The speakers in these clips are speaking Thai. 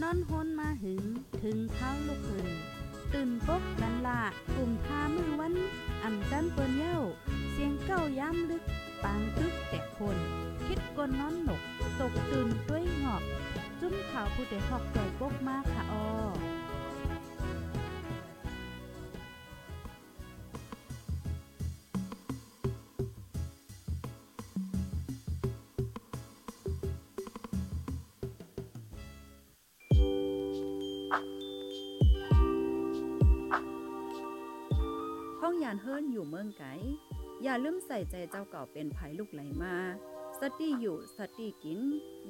นอนฮนมาหึง ถึงเท้าลูกหึงตื่นปกกันละกลุ่มทามือวันอ่ำจันเปิ้นเย้า เสียงเก้าย้ำลึก ปางตึกแต่คน คิดกนนอนหนก ตกตื่นด้วยหงอบ จุ้มข่าวผู้เด็กหอกใจปกมากค่ะออ ส่ใจเจ้าเก่าเป็นภัยลูกไหลมา สติอยู่สติกิน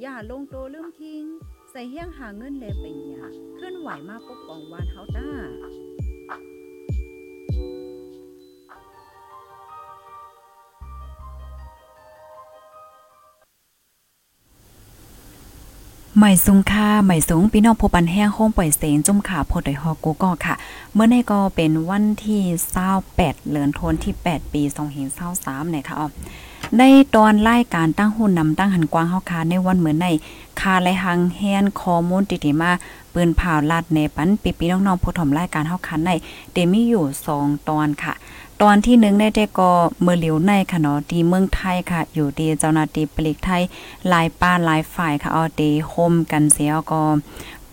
อย่าลงโตลืมทิ้งใส่เฮี้ยงหาเงินเลไปหยาขึ้นไหวมาปกป้องวานเฮาต้า ใหม่สูงค่าใหม่สูงพี่น้องผู้ปันแห้งห้องปล่อยเสียงจุ่มขาพดไดฮอกูก็ค่ะ เมื่อในก็เป็นวันที่28เหลือนทนที่ 8 ปี2023เศร้าสามเนี่ยค่ะอ๋อในตอนรายการตั้งหุ่นนำตั้งหันกว้างเฮาคาในวันเหมือนในคาไลหังแฮนคอมูลติติมาปืนผ่าลาดในปันปีปีน้องๆผู้ถมรายการเฮาคันในเดมีอยู่ 2 ตอนค่ะ ตอนที่หนึ่งได้แต่ก็เมื่อเหลียวในค่ะเนาะที่เมืองไทยค่ะ อยู่ดีเจ้าหน้าที่ปลีกไทยหลายป้าหลายฝ่ายค่ะเอาตีโฮมกันเสียก็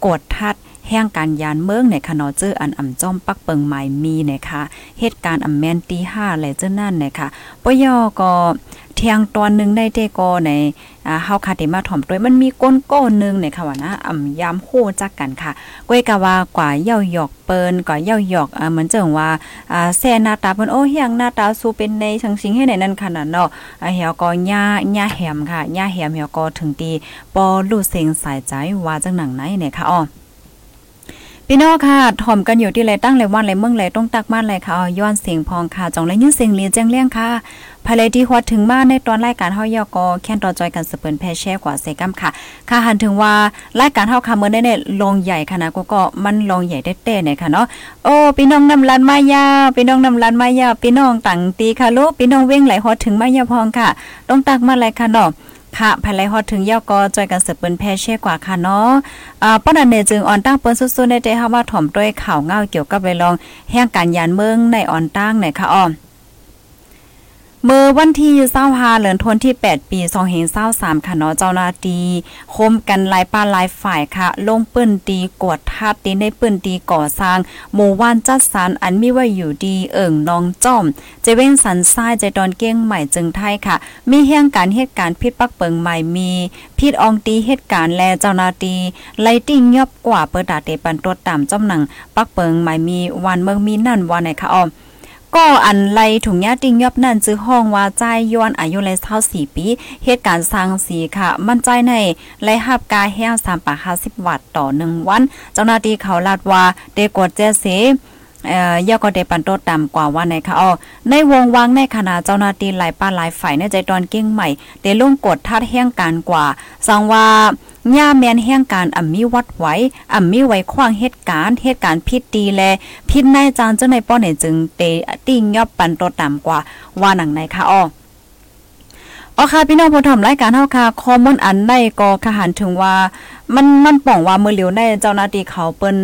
กดทัด แห่งการยานเมืองในคณะเจออันอ่ำจ้อมปักเปิงหมายมีนะคะเหตุการณ์อ่ำแมนตีห้าและเจ้านั่นนะคะปยอก็เทียงตอนนึงได้เตก็ในอ่าเฮาคาเดมาถ่อมด้วยมันมีก้นก้อนนึงในค่ะว่านะอ่ำยามโหจักกันค่ะก้วยกะว่ากว่าเย่าหยอกเปิ้นกว่าเย่าหยอกอ่าเหมือนจังว่าอ่าแซ่หน้าตาเปิ้นโอ้เฮียงหน้าตาสูเป็นในชังสิงให้ในนั้นขนาดเนาะอ่าเหี่ยวก็ย่าย่าแหมค่ะย่าแหมเหี่ยวก็ถึงตีปอลู่เซงสายใจว่าจังหนังไหนเนี่ยค่ะอ้อ พี่น้องค่ะถ่อมกันอยู่ที่ไรตั้งไรวันไรเมืองไรต้องตักบ้านไรค่ะย้อนเสียงพองค่ะจองไรยืนเสียงเลียนแจ้งเลี้ยงค่ะภายในที่ฮอดถึงบ้าในตอนรายการเฮายอกอแค่นต่อจอยกันสเปินแพแช่กว่าเซกัมค่ะ ค่ะหันถึงว่ารายการเฮาค่ะเมื่อได้เนี่ยลงใหญ่ขนาดก็ก็มันลงใหญ่เต้ๆเนี่ยค่ะเนาะโอ้พี่น้องนำลันมายาพี่น้องนำลันมายาพี่น้องตังตีค่ะลูกพี่น้องเว้งไหลฮอดถึงมายาพองค่ะ ต้องตักมาไรค่ะเนาะ ค่ะภายไลฮอดถึงยาวก็จอยกันเสือเปิ้นแพ่เช่กว่าค่ะเนาะอ่าป้อนันเนจึงออนตั้งเปิ้นสุดๆในใจเฮาว่าถ่อมด้วยข่าวเงาเกี่ยวกับเวลองแห่งการยานเมืองในออนตั้งไหนค่ะอ้อม เมื่อวันที่25เหลือนทนที่ 8 ปี2023ค่ะเนาะเจ้านาที่คมกันลายป้าลายฝ่ายค่ะ ลงปื้นตีกวดทัดตีในปื้นตีก่อสร้าง หมู่ว่านจัดสรรอันมีไว้อยู่ดีเอิ่งนองจ้อมเจเว้งสันทรายใจดอนเก้งใหม่จึงไทยค่ะ มีเฮียงการเหตุการณ์พิษปักเปิงใหม่มีพิษอองตีเหตุการณ์แลเจ้านาที่ไลติ้งยอบกว่าเปิดดาเตปันตัวตามจ้อมหนังปักเปิงใหม่มีวันเมืองมีนั่นวันไหนคะอ้อม ก็อันไลถุงยาติงยอบนั่นจื้อห้องว่าใจย้อนอายุเลเท่าสี่ปี เหตุการณ์สร้างสีค่ะ มั่นใจในไลหับกาแห้งสามปากห้าสิบวัตต์ต่อหนึ่งวัน เจ้าหน้าที่เขาลาดว่าเดกดเจเสเอ่อยาก็ได้ปันโตต่ำกว่าว่าในค่ะอ๋อในวงวังในขณะเจ้าหน้าที่หลายป้าหลายฝ่ายในใจตอนเก่งใหม่ได้ลงกดทัดแห่งการกว่าสังว่า ย่าแมนแห่งการอ่ำมีวัดไว้อ่ำมีไว้ขว้างเหตุการณ์เหตุการณ์พิษดีแลพิษในจานเจ้าในป้อเนี่ยจึงเตติ้งยอบปันตัวต่ำกว่าว่าหนังในค่ะอ้ออ๋อค่ะพี่น้องผู้ชมรายการเฮาค่ะข้อมูลอันใดก็ขหันถึงว่า มันมันป่องว่ามือเหลียวในเจ้าหน้าที่เขาเปิ้น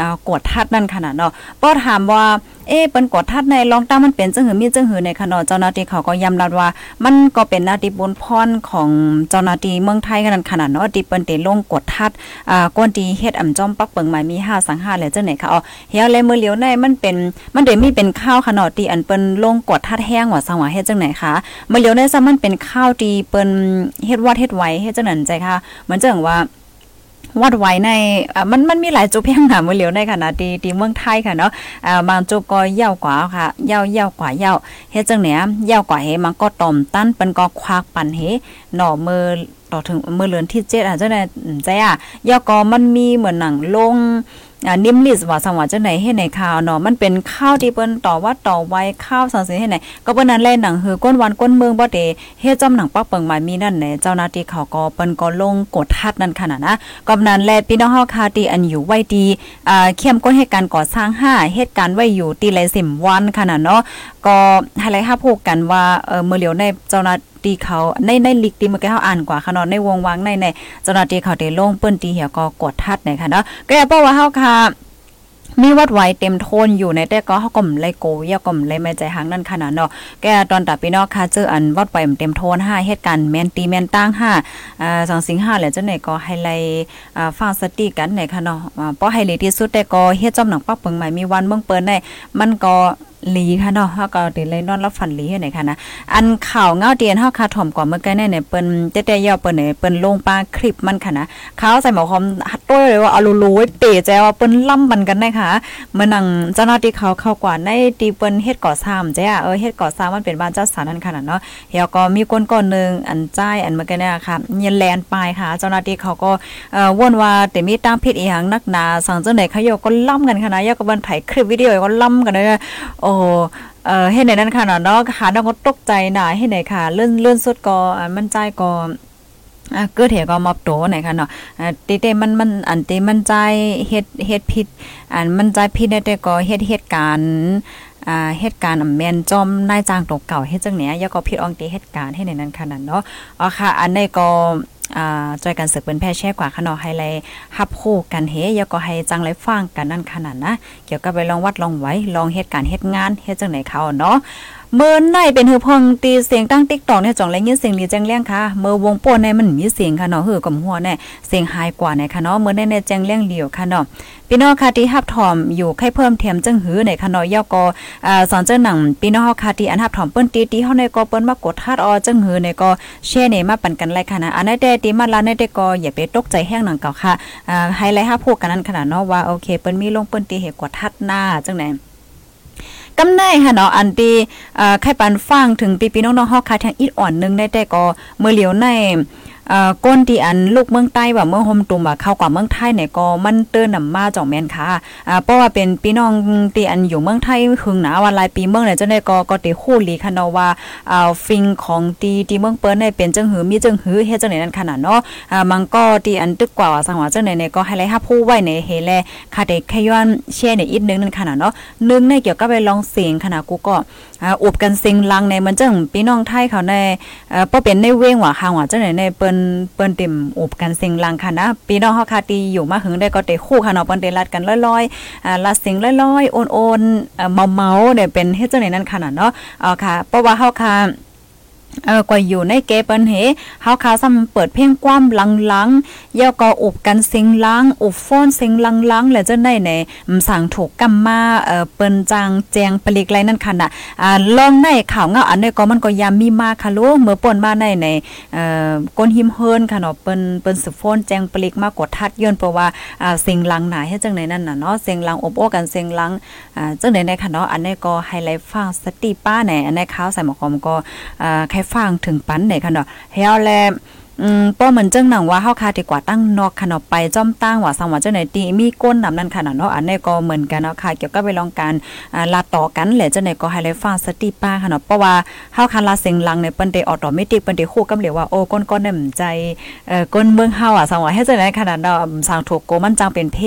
อ่ากดทัดนั่นขนาดเนาะป้อถามว่าเอ๊เปิ้นกดทัดในลองตั้งมันเป็นจังหือมีจังหือในขนาดเจ้าหน้าที่เขาก็ย้ำรับว่า มันก็เป็นหน้าที่บนพรของเจ้าหน้าที่เมืองไทยกันขนาดเนาะที่เปิ้นเตลงกดทัดอ่ากวนที่เฮ็ดอ่ำจอมปักเปิงหมายมี5สัง5แล้วจังไหนคะอ๋อเฮียเลมือเหลียวในมันเป็นมันได้มีเป็นข้าวขนาดที่อันเปิ้นลงกดทัดแห้งว่าสังว่าเฮ็ดจังไหนคะมือเหลียวในซะมันเป็นข้าวที่เปิ้นเฮ็ดวัดเฮ็ดไว้เฮ็ดจังนั้นใจค่ะเหมือนจังว่า วัดไว้ในมันมันมีหลายจุดเพียงหนามือเหลียวในขณะที่ที่เมืองไทยค่ะเนาะอ่าบางจุดก็ยาวกว่าค่ะยาวยาวกว่ายาวเฮ็ดจังเนี้ยยาวกว่าเฮมันก็ต่อมตั้นเป็นก็ควักปันเฮหน่อมือต่อถึงมือเลือนที่เจ็ดอะเจ้าเนี่ยใจอะยาก็มันมีเหมือนหนังลง นิมลิสว่าสังว่าจังไหนให้ในข่าวเนาะมันเป็นข้าวที่เปิ้นต่อว่าต่อไว้ข้าวสังสิให้ไหนก็เปิ้นนั้นแลหนังหือก้นวันก้นเมืองบ่เตเฮ็ดจำหนังปักเปิงมามีนั่นแหละเจ้าหน้าที่เขาก็เปิ้นก็ลงกดทัดนั่นขนาดนะก็นั้นแลพี่น้องเฮาคาที่อันอยู่ไว้ดีอ่าเข้มก้นเหตุการณ์ก่อสร้าง5เหตุการณ์ไว้อยู่ตีเลย10วันขนาดเนาะก็ให้ไลท์ฮับพูกกันว่าเออมื้อเหลียวในเจ้าหน้า ตีเขาในในลิกตีเมื่อกี้เฮาอ่านกว่าค่ะเนาะในวงวางในในเจ้าหน้าที่เขาได้ลงเปิ้นตีเหี่ยก็กดทัดไหนค่ะเนาะก็อย่าบอกว่าเฮาค่ะมีวัดไว้เต็มโทนอยู่ในแต่ก็เฮาก็ไลโกยาก็ไลไม่ใจหังนั่นขนาดเนาะแกตอนตัดพี่น้องค่ะเจออันวัดไว้เต็มโทน5เหตุการณ์แม่นตีแม่นตั้ง5อ่า2สิงหาแล้วจังไหนก็ให้ไลอ่าฟังสติกันไหนค่ะเนาะอ่าบ่ให้เลยที่สุดแต่ก็เฮ็ดจอมหนังปักเปิงใหม่มีวันเบิ่งเปิ้นได้มันก็ หลีค่ะเนาะเฮาก็ติเลยนอนรับฝันหลีให้ไหนค่ะนะอันข่าวเงาเตียนเฮาคาถ่อมกว่าเมื่อกี้เนี่ยเปิ้นเต้ๆย่อเปิ้นเนี่ยเปิ้นลงปลาคลิปมันค่ะนะเขาใส่หมอคอม ต้วยเลยว่าเอาลูๆไว้เตะแจว่าเปิ้นล่ำมันกันได้ค่ะเมื่อนังเจ้าหน้าที่เขาเข้ากว่าในตีเปิ้นเฮ็ดก่อสร้างจ้ะเออเฮ็ดก่อสร้างมันเป็นบ้านเจัดสรรนั่นค่ะเนาะเฮียก็มีคนก่อนนึงอันใจอันเมื่อกี้เนี่ยค่ะเยนแลนปลายค่ะ เจ้าหน้าที่เขาก็เอ่อวนว่าแต่มีตามผิดอีหยังนักหนาสั่งเจังได๋เขาโยก็ล่ำกันค่ะนะยก็บันถ่ายคลิปวิดีโอก็ล่ำกันเลยโอ้เออให้ไหนนั่นค่ะเนาะค่ะน้องก็ตกใจหน่าให้ไหนค่ะเลื่อนเลื่อนสุดก็มันใจก็ อะเกิดเหตุก็มอบโตไหนค่ะเนาะอ่าติเตมันมันอันติมันใจเฮ็ดเฮ็ดผิดอันมันใจผิดได้แต่ก็เฮ็ดเหตุการณ์อ่าเหตุการณ์แมนจอมนายจ้างตกเก่าเฮ็ดจังเนี้ยยก็ผิดอองติเหตุการณ์ให้ในนั้นค่ะนั่นเนาะอ๋อค่ะอันนี้ก็อ่าจอยกันศึกเป็นแพ่แช่กว่าขนอให้ไลฮับคู่กันเฮยก็ให้จังไรฟังกันนั่นขนาดนะ เกี่ยวกับไปลองวัดลองไว้ลองเหตุการณ์เหตุงานเฮ็ดจังไหนเขาเนาะ เมื่อในเป็นหือพองตีเสียงตั้งติ๊กตอกเนี่ยจ่องแรงยินเสียงดีแจ้งเลี้ยงค่ะ เมื่อวงป่นในมันมีเสียงค่ะเนาะหือกับหัวแน่เสียงหายกว่าในค่ะเนาะเมื่อในในแจ้งเลี้ยงเดียวค่ะเนาะพี่น้องค่ะที่ฮับถอมอยู่ใครเพิ่มเทียมจังหือในค่ะเนาะย่อก็อ่าสอนเจ้าหนังพี่น้องค่ะที่อันฮับถอมเปิ้นตีตีเฮาในก็เปิ้นมากดทัดออจังหือในก็แช่ในมาปั่นกันไรค่ะนะอันนั้นแต่ตีมาลาในแต่ก็อย่าไปตกใจแห้งหนังเก่าค่ะอ่าไฮไลท์ฮับพูดกันนั้นขนาดเนาะว่าโอเคเปิ้นมีลงเปิ้นตีเหตุกดทัดหน้าจังไหน กำไนค่ะเนาะอันที่อ่าใครปันฟังถึงปีปีน้องๆฮอกค่ะทางอีดอ่อนนึงได้แต่ก็เมื่อเหลียวใน ก้นที่อันลูกเมืองใต้ว่าเมืองโฮมตุมว่าเข้ากว่าเมืองไทยเนี่ยก็มันเตือนนำมาจ่องแม่นค่ะอ่าเพราะว่าเป็นพี่น้องที่อันอยู่เมืองไทยหึงหนาว่าหลายปีเมืองเนี่ยจังได๋ก็ก็ติฮู้ลีค่ะเนาะว่าอ่าฟิงของตีที่เมืองเปิ้นเนี่ยเป็นจังหือมีจังหือเฮ็ดจังได๋นั่นขนาดเนาะอ่ามันก็ที่อันตึกกว่าว่าสังว่าจังได๋เนี่ยก็ให้ไลฮับผู้ไว้ในเฮแลค่ะได้แค่ย้อนแชร์ในอีกนึงนั่นขนาดเนาะนึงในเกี่ยวกับไปลองเสียงขนาดกูก็อ่าอุบกันเสียงลังในมันจังพี่น้องไทยเขาในเอ่อบ่เป็นในเว้งว่าข้างว่าจังได๋ในเปิ้นเปิ้นเต็มอบกันเสียงลังค่ะนะพี่น้องเฮาค่ะที่อยู่มาหึงได้ก็เตะคู่ค่ะเนาะเปิ้นได้รัดกันลอยๆอ่าลัดเสียงลอยๆโอนๆเอ่อเมาๆเนี่ยเป็นเฮ็ดจังได๋นั่นขนาดเนาะอ๋อค่ะเพราะว่าเฮาค่ะ เออก็อยู่ในเกเปิ้นเฮเฮาคาซ้ำเปิดเพลงความหลังๆย่อก็อุบกันเสียงลังอุบโฟนเสียงลังๆแล้วจังได๋ในสั่งถูกกำมาเอ่อเปิ้นจางแจงปลิกไรนั่นค่ะน่ะอ่าลองในข่าวเงาอันนี้ก็มันก็ยามมีมาค่ะลูกเมื่อป่นมาในในเอ่อก้นหิมเฮิรนค่ะเนาะเปิ้นเปิ้นสิโฟนแจงปลิกมากดทัดย้อนเพราะว่าอ่าเสียงลังหนาเฮ็ดจังได๋นั่นน่ะเนาะเสียงลังอบโอ้กันเสียงลังอ่าจังได๋ในค่ะเนาะอันนี้ก็ไฮไลท์ฟังสติป้าแหน่อันนี้ข่าวใส่หมอคอมก็อ่าใครฟังถึงปันไหนค่ะเนาะเฮาแลอืมป้อเหมือนจังหนังว่าเฮาคาดีกว่าตั้งนอกค่ะเนาะไปจ้อมตั้งว่าสังว่าจังไหนตีมีก้นนำนั่นค่ะเนาะอันนี้ก็เหมือนกันเนาะค่ะเกี่ยวกับไปลองการอ่าลาต่อกันแหละจังไหนก็ให้เลยฟังสติป้าค่ะเนาะเพราะว่าเฮาคาลาเสียงลังในเปิ้นได้ออโตเมติกเปิ้นได้คู่กับเหลียวว่าโอ้ก้นก้นนี่ยใจเอ่อก้นเมืองเฮาอะสังว่าเฮ็ดจังไหนขนาดเนาะสังถูกโกมันจังเป็นเพ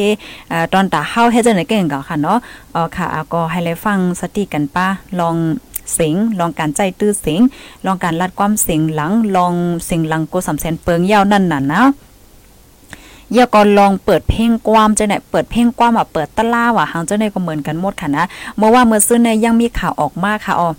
เอ่อตอนตาเฮาเฮ็ดจังไหนเก่งก็ค่ะเนาะเอ๋อค่ะก็ให้เลยฟังสติกันป้าลอง เสียงลองการใจตื้อเสียงลองการลัดความเสียงหลังลองเสียงหลังโกสำแสนเปิงยาวนั่นน่ะนะอย่าก็ลองเปิดเพลงความจะไหนเปิดเพลงความอะเปิดตะล่าว่ะหางเจ้าหนก็เหมือนกันหมดค่ะนะเมื่อว่าเมื่อซื้อเนี่ยยังมีข่าวออกมาค่ะอ๋อ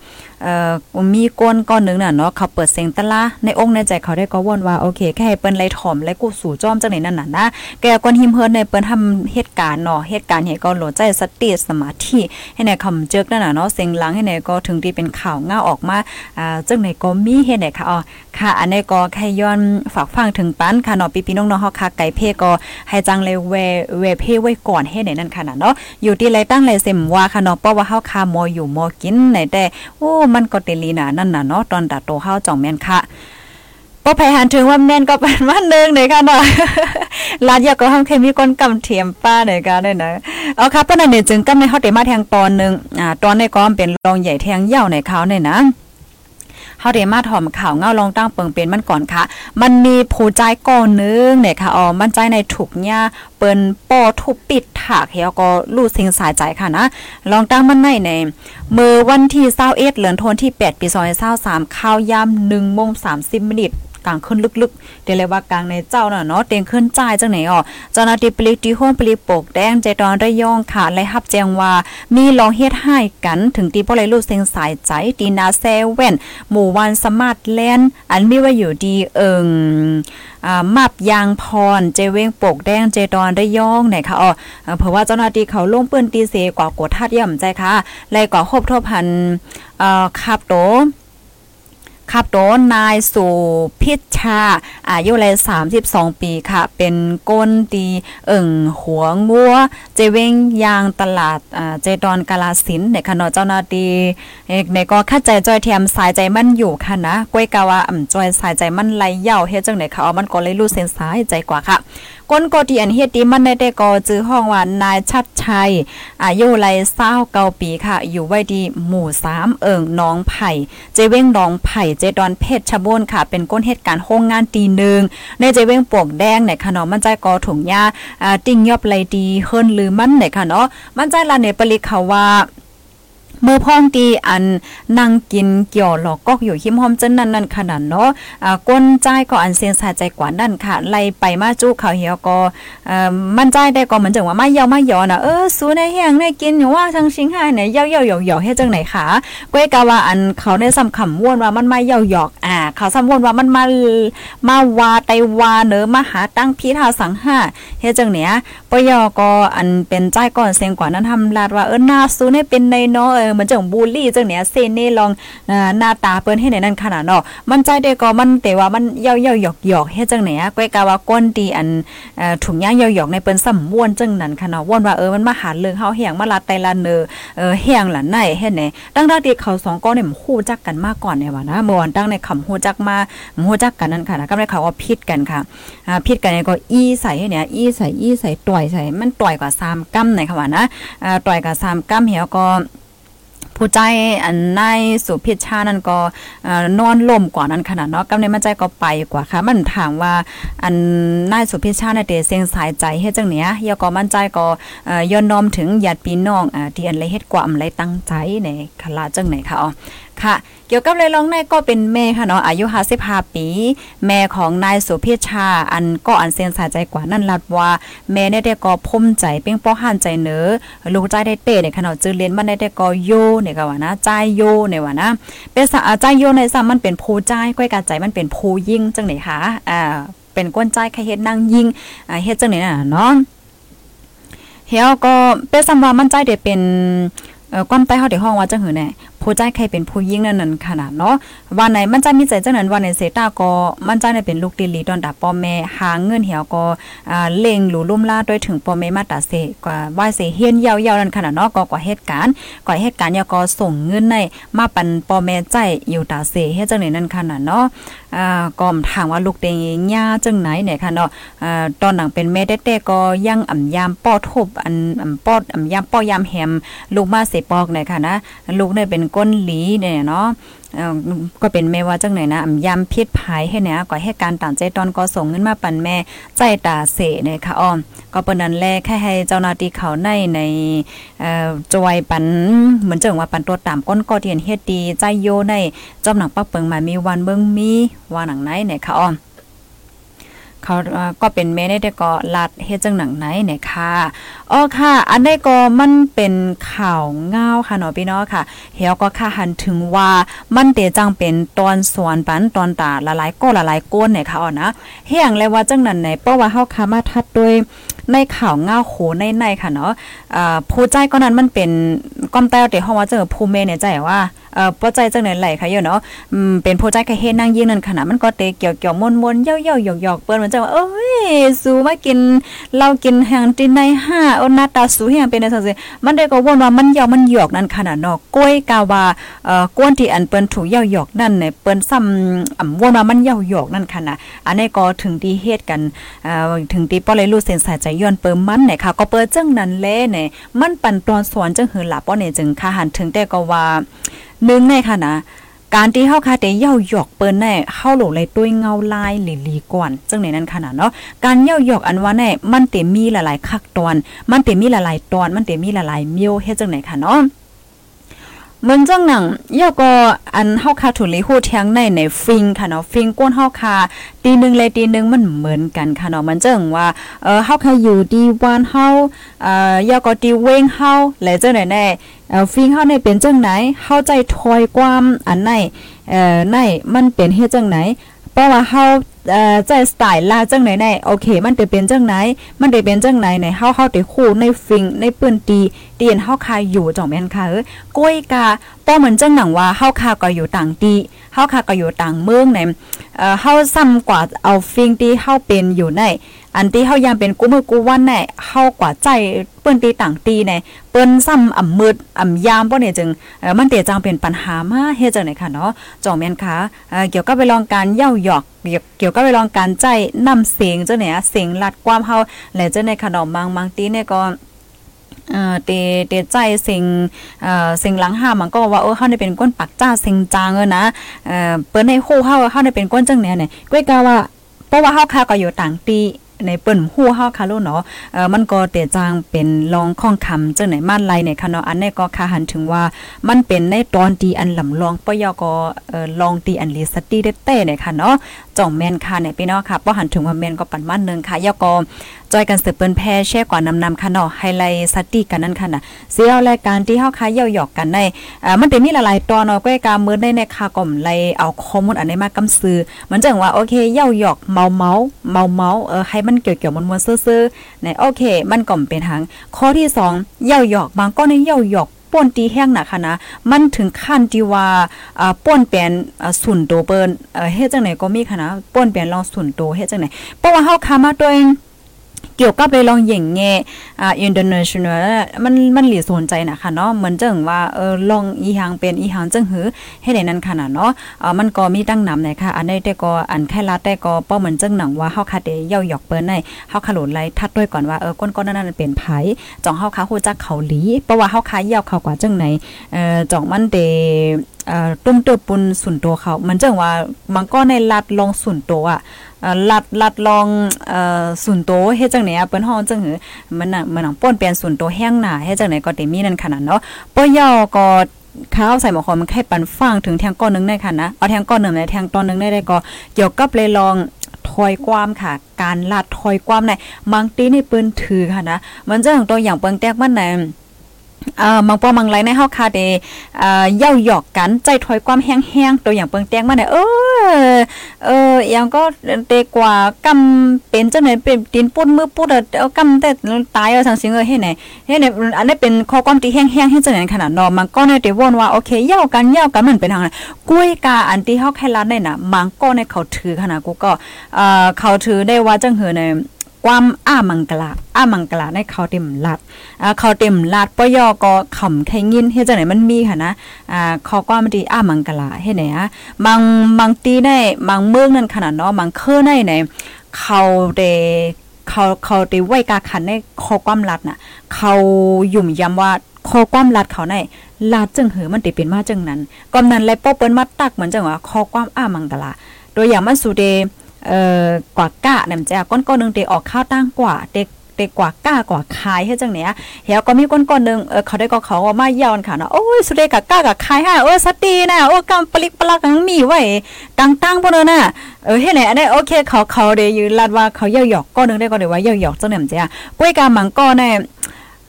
เอ่อมีก้นก้อนหนึ่งน่ะเนาะเขาเปิดเสียงตะล่าในองค์ในใจเขาได้ก็ว่นว่าโอเคแค่ให้เปิ้นไล่ถ่อมไล่กูสู่จอมจังไหนนั่นน่ะนะแกก้นหิมเฮิรนในเปิ้นทำเหตุการณ์เนาะเหตุการณ์ให้ก็โหลดใจสติสมาธิให้ในคำเจิกนั่นน่ะเนาะเสียงหลังให้ในก็ถึงที่เป็นข่าวง่าออกมาอ่าจังไหนก็มีเฮ็ดไหนค่ะอ๋อค่ะ อันนี้ก็แค่ย้อนฝากฟังถึงปันค่ะเนาะพี่ๆน้องๆเฮาค่ะไก่เพ่ก็ให้จังเลยเวเวเพ่ไว้ก่อนให้ไหนนั่นค่ะเนาะอยู่ที่ไรตั้งไรเสมว่าค่ะเนาะเพราะว่าเฮาคามออยู่มอกินไหนแต่โอ้มันก็เตลีนานั่นน่ะเนาะตอนตาโตเฮาจ่องแม่นค่ะป้อภัยหันถึงว่าแม่นก็เป็นวันหนึ่งเลยค่ะเนาะลาดยาก็ห้องเคมีก้นกำเทียมป้าในการได้นะเอาครับปานนั้นเนี่ยจึงกำในเฮาเตมาแทงตอนหนึ่งอ่าตอนในกองเป็นรองใหญ่แทงยาวในเขาเนี่ยนะ เฮาได้มาถ่อมข่าวเงาลองตั้งเปิงเป็นมันก่อนค่ะ มันมีผู้ใจก่อนนึงเนี่ยค่ะอ๋อมันใจในถูกเนี่ยเปิ้นป้อทุบปิดถากเฮาก็รู้สิงสายใจค่ะนะ ลองตั้งมันในในเมื่อวันที่21เดือนธันวาคมที่8ปี2023ข้าวยาม1โมง30มินิท กลางขึ้นลึกๆเดี๋ยวเลยว่ากลางในเจ้าน่ะเนาะเตียงขึ้นจ่ายจังไหนอ๋อเจ้าหน้าที่ปลิที่ห้องปลิปกแดงใจตอนระยองค่ะและรับแจงว่ามีลองเฮ็ดให้กันถึงตีบ่เลยรู้เสียงสายใจตีนาแซเว่นหมู่วันสมาร์ทแลนด์อันมีว่าอยู่ดีเอิงอ่ามับยางพรเจเวงปกแดงเจดอนระยองไหนคะอ๋อเพราะว่าเจ้าหน้าที่เขาลงปืนตีเสกว่ากดทัดย่ำใจค่ะไล่กว่าครบทบพันเอ่อขับโต ขับโตนายสุพิชชา อายุเลย32 ปีค่ะ เป็นก้นตีเอิ่งหัวงัว เจเวงยางตลาดเจดอนกาลาสินในคณะเจ้าหน้าที่ในก็คัดใจจอยเทียมสายใจมั่นอยู่ค่ะนะ ก้วยกาวาอ่ำจอยสายใจมั่นไหลเย่าเฮ็ดจังไหนเขาเอามันก็เลยรู้เส้นสายใจกว่าค่ะ ก้นกที่อันเฮ็ดดีมันได้แต่ก็จื้อห้องว่านายชัดชัย อายุไรเศร้าเกาปีค่ะ อยู่ไว้ดีหมู่สามเอิงน้องไผ่เจเว้งน้องไผ่เจดอนเพชรชบูนค่ะ เป็นก้นเหตุการณ์โรงงานตีหนึ่งในเจเว้งปวกแดงในขนมมันใจกอถุงยาอ่าติ่งยอบไรดีเฮิรนหรือมันในค่ะเนาะมันใจลาเนปริเขาว่า มื่อพ่องตีอันนั่งกินเกี่ยวหลอกกอกอยู่หิมหอมจนนั่นนั่นขนาดเนาะอ่าก้นใจก็อันเสียงสาใจกว่านั่นค่ะไล่ไปมาจุเขาเหี่ยวก็เอ่อมันใจได้ก็เหมือนจังว่ามาเยามาหยอน่ะเออสู้ในแห้งในกินอยู่ว่าทั้งชิงหายเนี่ยเยาเยาหยอกหยอกเฮ็ดจังไหนคะก้อยกะว่าอันเขาได้ซ้ำคำว่นว่ามันมาเยาหยอกอ่าเขาซ้ำว่นว่ามันมามาวาไตวาเนอมาหาตั้งพิธาสังหาเฮ็ดจังเนี้ยปยอก็อันเป็นใจก่อนเสียงกว่านั้นทำลาดว่าเออหน้าสู้ในเป็นในเนาะเออมันจังบูลลี่จังเนี้ยเซเน่ลองหน้าตาเปิ้นให้ในนั้นขนาดเนาะมันใจได้ก็มันแต่ว่ามันเย่าๆหยอกๆเฮ็ดจังไหนอะก้อยกะว่าก้นตีอันถุงย่างเย่อหยอกในเปิ้นสํม่วนจังนั้นค่ะเนาะว่นว่าเออมันมาหาเรื่องเฮาแหงมาลาไตลาเนอเออแหงล่ะไหนเฮ็ดไหนตั้งแต่ที่เขาสองก็เนี่ยฮู้จักกันมาก่อนเนี่ยว่านะเมื่อวันตั้งในคำฮู้จักมาฮู้จักกันนั่นค่ะนะก็ได้ข่าวว่าผิดกันค่ะอ่าผิดกันก็อีใส่เนี่ยอีใส่อีใส่ต่อยใส่มันต่อยกว่า3กัมในค่ะว่านะอ่าต่อยกับ3กัมเหี่ยวก็ ผู้ใจอันนายสุพิชานั่นก็นอนล่มกว่านั้นขนาดเนาะกำในมันใจก็ไปกว่าค่ะ มันถามว่าอันนายสุพิชาในเตเสียงสายใจเฮ็ดจังเนี้ยยก็มั่นใจก็ย้อนน้อมถึงญาติพี่น้องอ่าที่อันเลยเฮ็ดกว่าอำไรตั้งใจในคลาจังไหนค่ะอ๋อ ค่ะ เกี่ยวกับเลยลองในก็เป็นแม่ค่ะเนาะอายุ55ปี แม่ของนายสุพิชาอันก็อันเซนสาใจกว่านั่นลัดว่า แม่เนี่ยได้ก็พุ่มใจเป้งป้อหันใจเนอลูกใจได้เตะเนี่ยค่ะเนาะจือเรียนมันได้ก็โยเนี่ยก็ว่านะใจโยเนี่ยว่านะเป็นสะใจโยในซ้ำมันเป็นผู้ใจก้อยกาใจมันเป็นผู้ยิ่งจังไหนคะอ่าเป็นก้นใจใครเฮ็ดนั่งยิงอ่าเฮ็ดจังไหนน่ะเนาะเฮียก็เป็นสัมว่ามันใจได้เป็นเอ่อก้อนใต้เฮาได้ห้องว่าจังหือแน่ ผู้ใจใครเป็นผู้ยิ่งนั่นนั่นขนาดเนาะวันไหนมันจะมีใจจังนั้นวันไหนเสตาก็มันจะได้เป็นลูกติลีตอนดับปอแม่หาเงินเหี่ยวก็อ่าเล่งหลูลุ่มล่าด้วยถึงปอแม่มาตาเสกว่าว่าเสเฮียนยาวๆนั่นขนาดเนาะก็กว่าเหตุการณ์ก่อเหตุการณ์ยาก็ส่งเงินในมาปันปอแม่ใจอยู่ตาเสเฮ็ดจังไหนนั่นขนาดเนาะอ่าก็ถามว่าลูกเตงย่าจังไหนเนี่ยค่ะเนาะอ่าตอนหนังเป็นแม่เต้ๆก็ยังอ่ำยามป้อทบอันอ่ำป้ออ่ำยามป้อยามแฮมลูกมาเสปอกเนี่ยค่ะนะลูกเนี่ยเป็นก้นหลีเนี่ยเนาะก็เป็นแม่ว่าจังไหนนะยำพิษภายให้เนี่ยก็ให้การต่างใจตอนก็ส่งเงินมาปันแม่ใจตาเสเนี่ยค่ะอ้อม ก็เปิ้นนั้นแลแค่ให้เจ้าหน้าที่เขาในในจอยปันเหมือนเจังว่าปันตัวตามก้นก็เทียนเฮ็ดดีใจโยในจอมหนังปักเปิงมามีวันเบิ่งมีว่าหนังไหนเนี่ยค่ะอ้อม เขาก็เป็นเมได้ก็ลัดเฮ็ดจังหนังไหนเนี่ยค่ะอ๋อค่ะ อันนี้ก็มันเป็นข่าวเงาค่ะเนาะพี่น้องค่ะเฮียก็ค่ะหันถึงว่ามันเตจังเป็นตอนสวนปันตอนตาละลายก้ละลายก้นเนี่ยค่ะอ๋อนะเฮียงเลยว่าจังนั้นไหนเพราะว่าเฮาค่ะมาทัดด้วยในข่าวเงาโหในในค่ะเนาะอ่าผู้ใจก็นั้นมันเป็นก้อมแต้วเตเฮาว่าเจอผู้เมเนี่ยใจว่า เอ่อปอใจจังไหนไหลค่ะอยู่เนาะอืมเป็นผู้ใจกะเฮ็ดนั่งยืนนั่นขนาดมันก็เตะเกี่ยวเกี่ยวมนๆเย่าๆหยอกๆเปิ้นมันจะว่าเอ้ยสู้มากินเรากินแหงตินในห้าเอาหน้าตาสูแหงเป็นจังซี่มันได้ก็วนว่ามันเยามันหยอกนั่นขนาดเนาะก้อยกาว่าเอ่อกวนที่อันเปิ้นถูกเย่าหยอกนั่นเนี่ยเปิ้นซ้ำอ่ำวนว่ามันเย่าหยอกนั่นขนาดอันนี้ก็ถึงที่เฮ็ดกันเอ่อถึงที่ป้อเลยรู้เส้นสายใจย้อนเปิ้มมันเนี่ยค่ะ ก็เปิ้จังนั้นแลเนี่ยมันปั่นตอนสอนจังหือหลับป้อเนี่ยจึงค่ะหันถึงแต่ก็ว่า หนึ่งในค่ะนะการที่เฮาคาเตเย่าหยอกเปิ้นแน่เฮาหลเลยตุ้ยเงาลายหลีหลีก่อนจังไหนนั้นขนาดเนาะการเย่าหยอกอันว่าแน่มันเต็มีหลายๆคักตอน มันเต็มีหลายๆตอน มันเต็มีหลายๆเมียวเฮ็ดจังไหนค่ะเนาะเหมือนจังหนังเย่อก็อันเฮาคาถุลีฮู้แทงในในฟิงค่ะเนาะฟิงก้นเฮาคาตีนึงเลยตีนึงมันเหมือนกันค่ะเนาะมันจังว่าเออเฮาคาอยู่ดีวันเฮาเอ่อย่อก็ดีเว้งเฮาและจังไหนแน่ เอ่อฟิงเฮาในเป็นจังไหนเฮาใจถอยความอันไหนเอ่อในมันเป็นเฮ็ดจังไหนเพราะว่าเฮาเอ่อใจสไตล์ลาจังไหนไหนโอเค มันจะเป็นจังไหน มันได้เป็นจังไหนในเฮาเฮาได้คู่ในฟิงในปื้นตีเตียนเฮาคาอยู่จ่องแม่นค่ะเอ้ยก้อยกาป้อเหมือนจังหนังว่าเฮาคาก็อยู่ต่างตีเฮาคาก็อยู่ต่างเมืองในเอ่อเฮาซ้ำกว่าเอาฟิงที่เฮาเป็นอยู่ใน อันที่เฮายามเป็นกูมือกูวันแน่เฮากว่าใจเปิ้นตีต่างตีในเปิ้นซ้ำอ่ำมืดอ่ำยามบ่เนี่ยจึงมันเตจังเป็นปัญหามาเฮ็ดจังได๋ค่ะเนาะจ่องแม่นค่ะเกี่ยวกับไปลองการเย้าหยอกเกี่ยวกับไปลองการใจนำเสียงจังเนี่ยเสียงลัดความเฮาและจังในขนมบางบางตีเนี่ยก็เอ่อเตเตใจสิ่งเอ่อสิ่งหลังห้ามันก็ว่าเออเฮาได้เป็นก้นปักจ้าสิ่งจางเออนะเอ่อเปิ้นให้ฮู้เฮาเฮาได้เป็นก้นจังเนี่ยเนี่ยก้อยกาว่าเพราะว่าเฮาคาก็อยู่ต่างตี ในเปิ้นหู้เฮาคาโลเนาะเอ่อมันก็เตจางเป็นรองข้องคำจังไหนมาไลเนี่ยค่ะเนาะอันนี้ก็คาหันถึงว่ามันเป็นในตอนตีอันลำลองปยก็เอ่อลองตีอันลีสตี้เดเต่เนี่ยค่ะเนาะจ่องแม่นค่ะเนี่ยพี่น้องค่ะบ่หันถึงว่าแม่นก็ปันมันนึงค่ะยอก็จอยกันสืบเปิ้นแพ่แช่กว่านำนำค่ะเนาะไฮไลท์สตีกันนั่นค่ะน่ะเสียรายการที่เฮาคาเย่าหยอกกันในอ่ามันเป็นมีหลายๆตอนเนาะก็การมื้อได้ในค่ะก่อมไลเอาข้อมูลอันนี้มากำซื้อมันจังว่าโอเคเย่าหยอกเมาเมาเมาเมาเออให้มันเกี่ยวๆมวนๆซื่อๆในโอเค มันก็เป็นทางข้อที่2เย่าหยอกบางก็ในเย่าหยอก ป่นตีแห้งนะคะนะ มันถึงขั้นที่ว่าป่นแปลนสุนโตเปิ้นเฮ็ดจังไหนก็มีค่ะนะป่นแปลนลองสุนโตเฮ็ดจังไหนเพราะว่าเฮาคามาตัวเอง เกี่ยวกับไปลองหย่งแง่อ่า international มันมันหลีสนใจนะคะเนาะเหมือนจังว่าเออลองอีหางเป็นอีหางจังหือให้ได้นั้นค่ะเนาะอ่ามันก็มีตั้งนำนะคะอันนี้แต่ก็อันแค่ละแต่ก็ป้อเหมือนจังหนังว่าเฮาคาเดเย่าหยอกเปิ้นในเฮาคาโหลนไลทัดด้วยก่อนว่าเออก้นๆนั้นเป็นไผจ่องเฮาคาฮู้จักเขาหลีเพราะว่าเฮาคาเย่าเขากว่าจังไหนเอ่อจ่องมันเดตุ้มเตอปุนสุนโตเขา มันจังว่ามันก็ในลัดลองสุนโตอะลัดลัดลองเอ่อสุนโตเฮ็ดจังไหนอะเปิ้นฮ้องจังหือมันน่ะมันหนังป้นเปลี่ยนสุนโตแห้งหน้าเฮ็ดจังไหนก็ได้มีนั่นขนาดเนาะป้อย่อก็ข้าวใส่หมอคอมันแค่ปันฟังถึงแทงก้อนนึงได้ค่ะนะ เอาแทงก้อนหนึ่งในแทงตอนนึงได้ได้ก็เกี่ยวกับเลยลองถอยความค่ะ การลาดถอยความในบางตีนี่เปิ้นถือค่ะนะ มันจะของตัวอย่างเปิงแตกมันใน อ่ามังปอมังไรในเฮาคาเดอ่เย้าหยอกกันใจถอยความแห้งๆตัวอย่างเปิงแตงมาเนี่ยเออเออย่างก็เตกว่ากำเป็นจังไหนเป็นตีนปุ้นมือปุ้นเอากำแต่ตายเอาสังสิงเออเฮ็ดไหนเฮ็ดไหนอันนี้เป็นข้อความที่แห้งๆเฮ็ดจังไหนขนาดนอมันก็ในเตวนว่าโอเคเย้ากันเย้ากันมันเป็นทางกุ้ยกาอันที่เฮาแค่ลัดได้น่ะมังก็ในเขาถือขนาดกูก็เอ่อเขาถือได้ว่าจังหือใน ความอ้ามังกลาอ้ามังกลาในเขาเต็มลัดอ่าเขาเต็มลัดปยอก็ขำไข่ยินเฮ็ดจังไหนมันมีค่ะนะอ่าเขาก็มันดีอ้ามังกลาเฮ็ดไหนอะบางบางตีได้บางเมืองนั่นขนาดเนาะบางเคอในไหนเขาเดเขาเขาได้ไว้กาขันในคอความลัดน่ะเขายุ่มย้ำว่าคอความลัดเขาในลาดจึงเหือมันติเป็นมาจังนั้นกำนั้นเลยป้อเปิ้นมาตักเหมือนจังว่าคอความอ้ามังกลาตัวอย่างมันสุเด เอ่อกว่ากะเนี่ยมันจะก้นก้อนนึงเตออกข้าวตั้งกว่าเด็กเด็กว่าก้ากว่าคายเฮ็ดจังเนี้ยเฮียก็มีก้นก้อนนึงเออเขาได้ก็เขาว่ามาเยาวค่ะเนาะโอ้ยสุดเดกะก้ากับคายฮะโอ้ยสตีนะโอ้กำปลิกปลักังมีไว้กังตั้งบ่เด้อน่ะเออเฮ็ดไหนอันนี้โอเคเขาเขาเดยืนลาดว่าเขาเยาหยอกก้อนนึงได้ก็ได้ว่าเยาหยอกจังเนี่ยมันจะก้วยกามังก้อนเนี่ย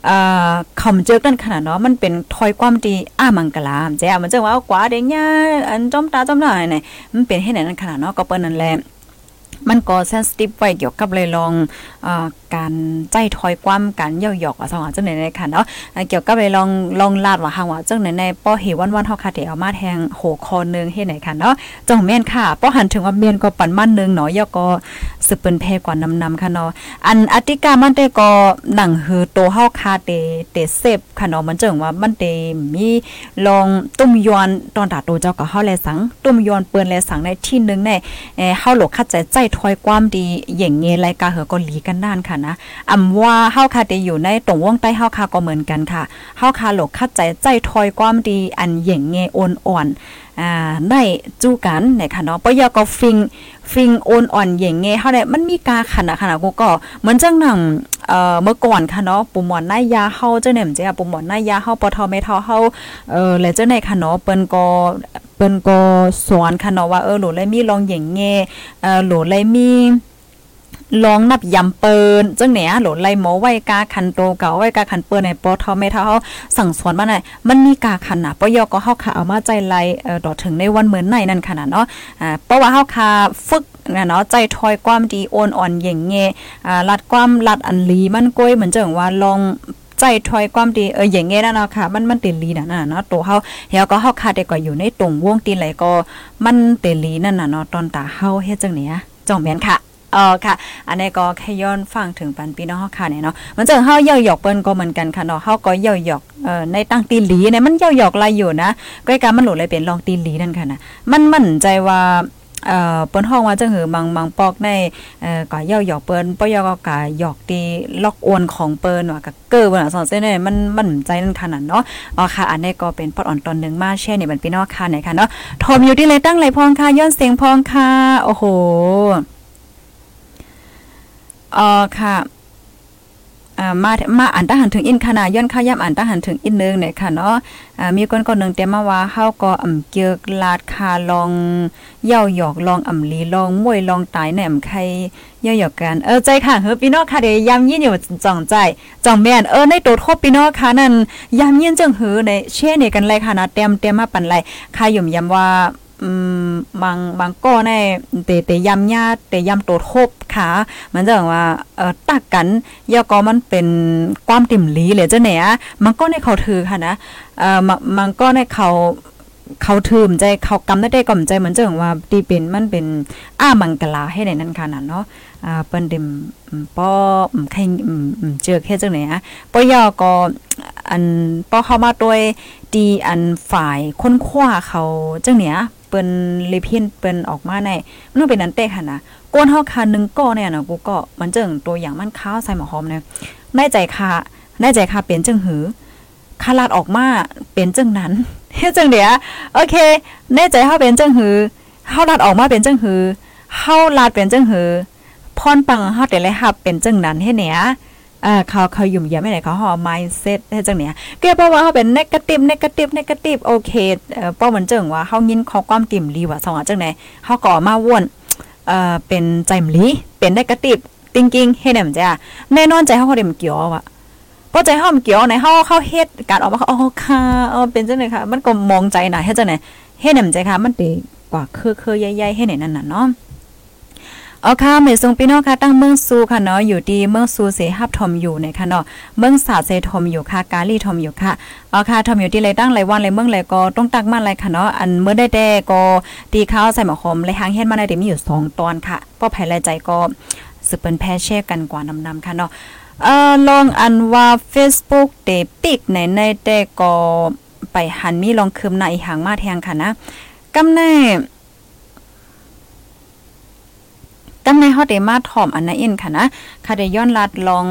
อ่าคำเจอกันขนาดเนาะมันเป็นถอยความดีอ้ามังกลามแจ้มันจะว่ากว่าเด้งย่าอันจอมตาจอมหน้าไหนมันเป็นให้ไหนนั้นขนาดเนาะก็เปิ้นนั่นแหละ มันก็เซนซิทีฟไว้เกี่ยวกับเลยลอง การใจถอยความการเย่าหยอกว่าสองจังไหนในค่ะเนาะเกี่ยวกับเลยลองลองลาดว่าหางว่าจังไหนในป้อเหวันวันเฮาคาเดเอามาแทงโหคอนึงเฮ็ดไหนค่ะเนาะจ้องแม่นค่ะป้อหันถึงว่าแม่นก็ปันมันนึงเนาะยอก็สืบเปิ้นแพกว่านำนำค่ะเนาะอันอติกามันได้ก็หนังหือโตเฮาคาเตเตเซฟค่ะเนาะมันจังว่ามันเตมีลองตุ้มยอนตอนตาโตเจ้าก็เฮาแลสังตุ้มยอนเปิ้นแลสังในที่นึงในเฮาหลกคัดใจใจถอยความดีอย่างเงรายการเหอก็หลีกันด้านค่ะนะอำว่าเฮาคาได้อยู่ในตรงวงใต้เฮาคาก็เหมือนกันค่ะเฮาคาหลกคัดใจใจถอยความดีอันอย่งเงโอนอ่อนอ่าได้จู้กันนะคะเนาะปยอก็ฟิงฟิงโอนอ่อนอย่งเงยเฮาได้มันมีกาขนาดขนาดกูก็เหมือนจังหนังเอ่อเมื่อก่อนค่ะเนาะปุ่มหมอนนายาเฮาเจ้าเนี่ยมันจะปุ่มหมอนนายาเฮาปทไม่เท่าเฮาเออแล้วเจ้าในค่ะเนาะเปิ้นก็เปิ้นก็สอนค่ะเนาะว่าเออหลูเลยมีลองอย่งเงยเออหลูเลยมี ลองนับยำเปินจังเนี้ยหลไล่หมอไว้กาคันโตเก่าไว้กาคันเปินในปอทอไม่เท่าสั่งสอนมาไหนมันมีกาคันน่ะปยก็เฮาค่ะเอามาใจไล่เอ่อดอถึงในวันเหมือนในนั่นขนาดเนาะอ่าเพราะว่าเฮาค่ะฝึกนะเนาะใจทอยความดีโอนอ่อนเย่งเงอ่าลัดความลัดอันลีมันก้อยเหมือนจังว่าลองใจถอยความดีเอออย่างเงี้ยนะเนาะค่ะ มันมันเตลีน่ะนะเนาะตัวเฮาเฮาก็เฮาคาดได้ก็อยู่ในตรงวงตีไหลก็มันเตลีนั่นน่ะเนาะตอนตาเฮาเฮ็ดจังเนี้ยจ่องแม่นค่ะ อ๋อค่ะ อันนี้ก็แค่ย้อนฟังถึงปันปีน้องเฮาค่ะเนี่ยเนาะมันจะเฮาเย่าหยอกเปิ้นก็เหมือนกันค่ะเนาะเฮาก็เย่าหยอกเอ่อในตั้งตีหลีเนี่ยมันเย่าหยอกลายอยู่นะก็การมันหลุดเลยเป็นลองตีหลีนั่นค่ะนะมันมั่นใจว่าเอ่อเปิ้นห้องว่าจังหือบางบางปอกในเอ่อก็เย่าหยอกเปิ้นปยก็กะหยอกตีล็อกโอนของเปิ้นว่าก็เกิดว่าสอนเส้นเนี่ยมันมันใจนั่นขนาดเนาะอ๋อค่ะอันนี้ก็เป็นปอดอ่อนตอนนึงมาแช่นี่มันพี่น้องค่ะไหนค่ะเนาะโทมอยู่ที่เลยตั้งไหลพองค่ะย้อนเสียงพองค่ะโอ้โห อ่อค่ะอ่ามามาอ่านทหารถึงอินคณะย้อนข้าย่ำอ่านทหารถึงอินนึงเนี่ยค่ะเนาะอ่ามีคนคนหนึ่งเตรียมมาว่าเฮาก็อ่ำเกือกลาดคาลองเย่าหยอกลองอ่ำลีลองมวยลองตายแหนมใครเย่าหยอกกันเออใจค่ะเฮ้พี่น้องค่ะเดี๋ยวยำยินอยู่จ่องใจจ่องแม่นเออในตัวทบพี่น้องค่ะนั่นยำยินจังหือในเช่เนี่ยกันเลยค่ะนะเตรียมเตรียมมาปันไรค่ะยุ่มยำว่า อืมบางบางก้อในเตเตยำญาติเตยำตัวทบค่ะ มันจะว่าเอ่อตักกันยาก็มันเป็นความติ่มลีเลยจ้ะเนี่ยมันก็ในเขาถือค่ะนะเอ่อมันก็ในเขาเขาถือมใจเขากำได้ได้ก่อมใจเหมือนจะว่าตีเป็นมันเป็นอ้ามังกลาให้ในนั้นค่ะนะเนาะอ่าเปิ้นเดมป้อใครเจอแค่จังไหนอะป้อยอก็อันป้อเข้ามาด้วยดีอันฝ่ายค้นคว้าเขาจังเนี้ย เปิ้นเลพินเปิ้นออกมาในมันเป็นนั้นเต้ค่ะนะก้นเฮาคานึงก็เนี่ยนะกูก็มันเจิงตัวอย่างมันข้าวใส่หมอหอมเนี่ยในใจค่ะในใจค่ะเป็นจังหือคาลาดออกมาเป็นจังนั้นเฮ็ดจังเดี๋ยวโอเคในใจเฮาเป็นจังหือเฮาลาดออกมาเป็นจังหือเฮาลาดเป็นจังหือพรปังเฮาแต่ละฮับเป็นจังนั้นเฮ็ดเนี่ย อ่าเขาเขายุ่มยามไม่ไหนเขาหอ mindset ให้จังเนี่ยเกี่ยวกับว่าเขาเป็น negative negative negative โอเคเอ่อป้อมันเจิงว่าเขายินข้อความติ่มลีว่าสว่าจังไหนเขาก็มาว่นเอ่อเป็นใจมลีเป็น negative thinking เฮ็ดแนมจ้ะแน่นอนใจเขาเขาเดมเกี่ยวอะพอใจเฮาเกี่ยวในเฮาเข้าเฮ็ดการออกมาเขาอ๋อค่ะเออเป็นจังได๋ค่ะ มันก็มองใจน่ะเฮ็ดจังได๋เฮ็ดแนมใจค่ะมันติกว่าเคือๆใหญ่ๆให้ไหนนั่นน่ะเนาะ เอาค่ะเมซงพี่น้องค่ะตั้งเมืองซูค่ะเนาะอยู่ดีเมืองซูเสฮับทอมอยู่ในค่ะเนาะเมืองสาเซทอมอยู่ค่ะ กาลีทอมอยู่ค่ะเอาค่ะทอมอยู่ที่ไรตั้งไรวันไรเมืองไรก็ต้องตักมาไรค่ะเนาะอันเมื่อได้แด่ก็ตีข้าวใส่หมอคมไรหางเฮ็ดมาได้มีอยู่2ตอนค่ะป้อภัยไรใจก็สืบเป็นแพแช่กันกว่านำๆค่ะเนาะเอ่อลองอันว่า Facebook เตปิกในในแต่ก็ไปหันมีลองคืมในหางมาแทงค่ะนะกำแน่ ตั้งในฮอดเดมาถ่อมอันนั้นอินค่ะนะค่ะได้ย้อนลัดลอง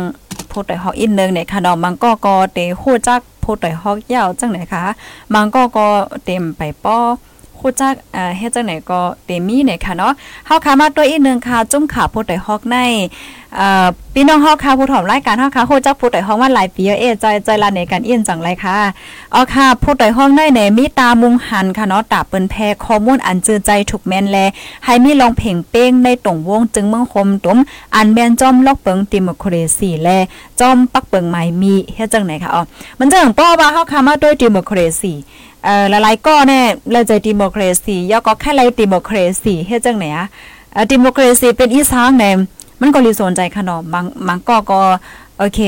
โพดได้ฮอกอินนึงเนี่ยค่ะดอกบางก็ก็เตโหจักโพดได้ฮอกยาวจังไหนคะบางก็ก็เต็มไปป้อ ฮู้จักเอ่อเฮ็ดจังไหนก็เตมีเนี่ยค่ะเนาะเฮาค่ะมาตัวอีกนึงค่ะจุ่มขาโพดได้ฮอกในเอ่อพี่น้องเฮาค่ะผู้ถอมรายการเฮาค่ะฮู้จักผู้ต่อยห้องว่าหลายปีเอใจใจลาในการเอียนจังไรค่ะอ๋อค่ะผู้ต่อยห้องได้ในมีตามุงหันค่ะเนาะตาเปิ้นแพข้อมูลอันจือใจถูกแม่นแลให้มีลองเพ่งเป้งในตรงวงจึงเมืองคมตุมอันแม่นจอมลอกเปิงติโมครซีแลจอมปักเปิงใหม่มีเฮ็ดจังไหนค่ะอ๋อมันจังป้อว่าเฮาค่ะมาด้วยติโมครซี เอ่อหลายๆก็แน่แล้วใจดิโมครซีย่อก็แค่ไรดิโมครซีเฮ็ดจังไหนอะดิโมครซีเป็นอีสางแน่มันก็รีสนใจค่ะเนาะบางบางก็ก็ โอเค